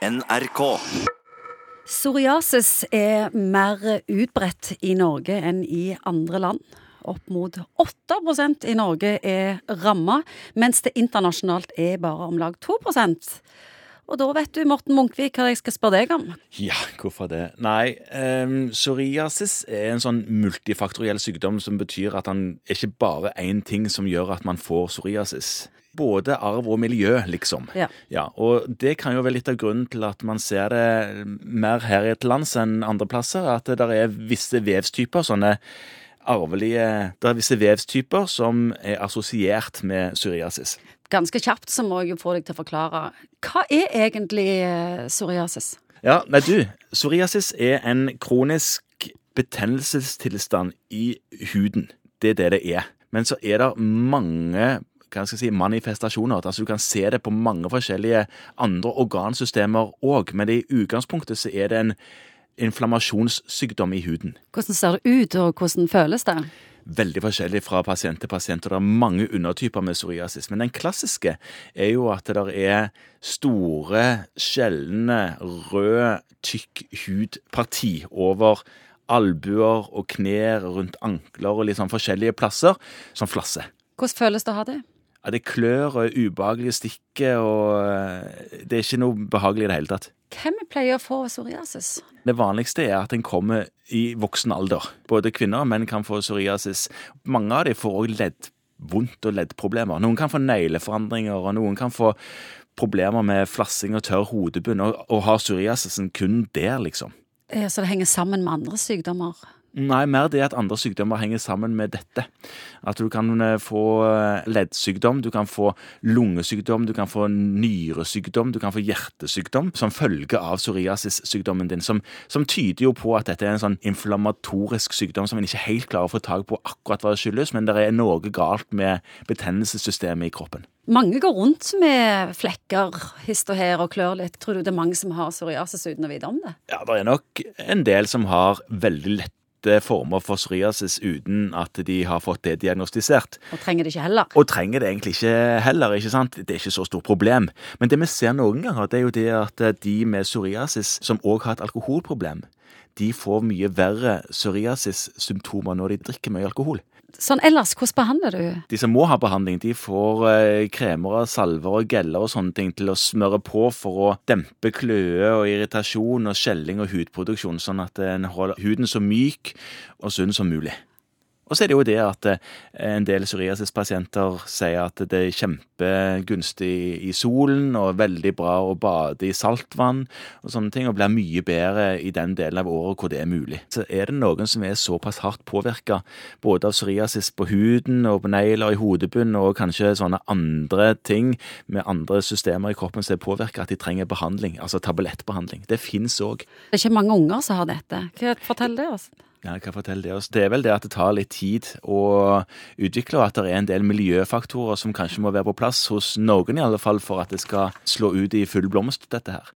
NRK. Psoriasis er mer utbredt i Norge enn i andre land. Opp mot 8% i Norge er ramma, mens det internasjonalt er bare om lag 2% Og da vet du, Morten Munkvik, hva jeg skal spørre deg om. Ja, hvorfor det? Nei, um, psoriasis er en sånn multifaktoriell sykdom som betyr at han er ikke bare én ting som gjør at man får psoriasis. Både arv og miljø, liksom. Ja. ja. Og det kan jo være litt av grunnen til at man ser det mer her i et lands enn andre plasser. At det der er visse vevstyper, sånne arvelige Det er visse vevstyper som er assosiert med psoriasis. Ganske kjapt så må jeg jo få deg til å forklare. Hva er egentlig eh, psoriasis? Ja, nei du, psoriasis er en kronisk betennelsestilstand i huden. Det er det det er. Men så er det mange hva skal jeg si, manifestasjoner. Altså Du kan se det på mange forskjellige andre organsystemer òg, men i utgangspunktet så er det en inflammasjonssykdom i huden. Hvordan ser det ut, og hvordan føles det? Veldig forskjellig fra pasient til pasient, og det er mange undertyper med psoriasis. Men den klassiske er jo at det der er store, sjeldne, rød, tykk hudparti over albuer og knær, rundt ankler og litt sånn forskjellige plasser, som flasser. Hvordan føles det å ha det? Ja, Det klør og er ubehagelig å stikke, og eh, det er ikke noe behagelig i det hele tatt. Hvem pleier å få psoriasis? Det vanligste er at en kommer i voksen alder. Både kvinner og menn kan få psoriasis. Mange av dem får òg leddvondt og leddproblemer. Noen kan få negleforandringer, og noen kan få problemer med flassing og tørr hodebunn, og, og har psoriasisen kun der, liksom. Ja, Så det henger sammen med andre sykdommer? Nei, mer det at andre sykdommer henger sammen med dette. At du kan eh, få eh, leddsykdom, du kan få lungesykdom, du kan få nyresykdom, du kan få hjertesykdom som følge av psoriasissykdommen din, som, som, tyder jo på at dette er en sånn inflammatorisk sykdom som en ikke helt klarer å få tak på akkurat hva det skyldes, men det er noe galt med betennelsessystemet i kroppen. Mange går rundt med flekker hist og her og klør litt. Tror du det er mange som har psoriasis uten å vite om det? Ja, det er nok en del som har veldig lett former for psoriasis uten at de har fått det diagnostisert. Og trenger det ikke heller. Og trenger det egentlig ikke heller. ikke sant? Det er ikke så stort problem. Men det vi ser noen ganger, det er jo det at de med psoriasis som òg har et alkoholproblem, de får mye verre psoriasis-symptomer når de drikker mye alkohol. Sånn ellers, hvordan behandler du? De som må ha behandling, de får eh, kremer, salver og geller og sånne ting til å smøre på for å dempe kløe og irritasjon og skjelling og hudproduksjon, sånn at en holder huden så myk og sunn som mulig. Og så er det jo det at eh, en del psoriasispasienter sier at det er kjempegunstig i solen og veldig bra å bade i saltvann og sånne ting, og blir mye bedre i den delen av året hvor det er mulig. Så er det noen som er såpass hardt påvirka både av psoriasis på huden og på negler i hodebunnen og kanskje sånne andre ting med andre systemer i kroppen som er påvirka, at de trenger behandling, altså tablettbehandling. Det fins òg. Det er ikke mange unger som har dette. Fortell det oss. Ja, hva forteller Det oss. Det er vel det at det tar litt tid å utvikle, og at det er en del miljøfaktorer som kanskje må være på plass hos noen, i alle fall, for at det skal slå ut i full blomst, dette her.